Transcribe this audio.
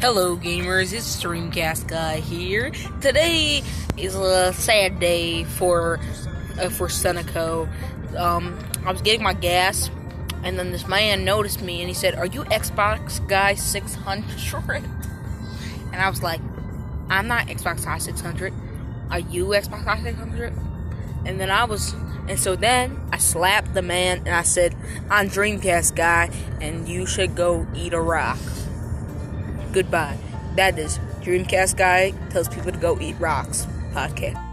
Hello, gamers. It's Dreamcast Guy here. Today is a sad day for uh, for Sunoco. Um, I was getting my gas, and then this man noticed me, and he said, "Are you Xbox Guy 600?" And I was like, "I'm not Xbox Guy 600. Are you Xbox Guy 600?" And then I was, and so then I slapped the man, and I said, "I'm Dreamcast Guy, and you should go eat a rock." Goodbye. That is Dreamcast Guy tells people to go eat rocks podcast.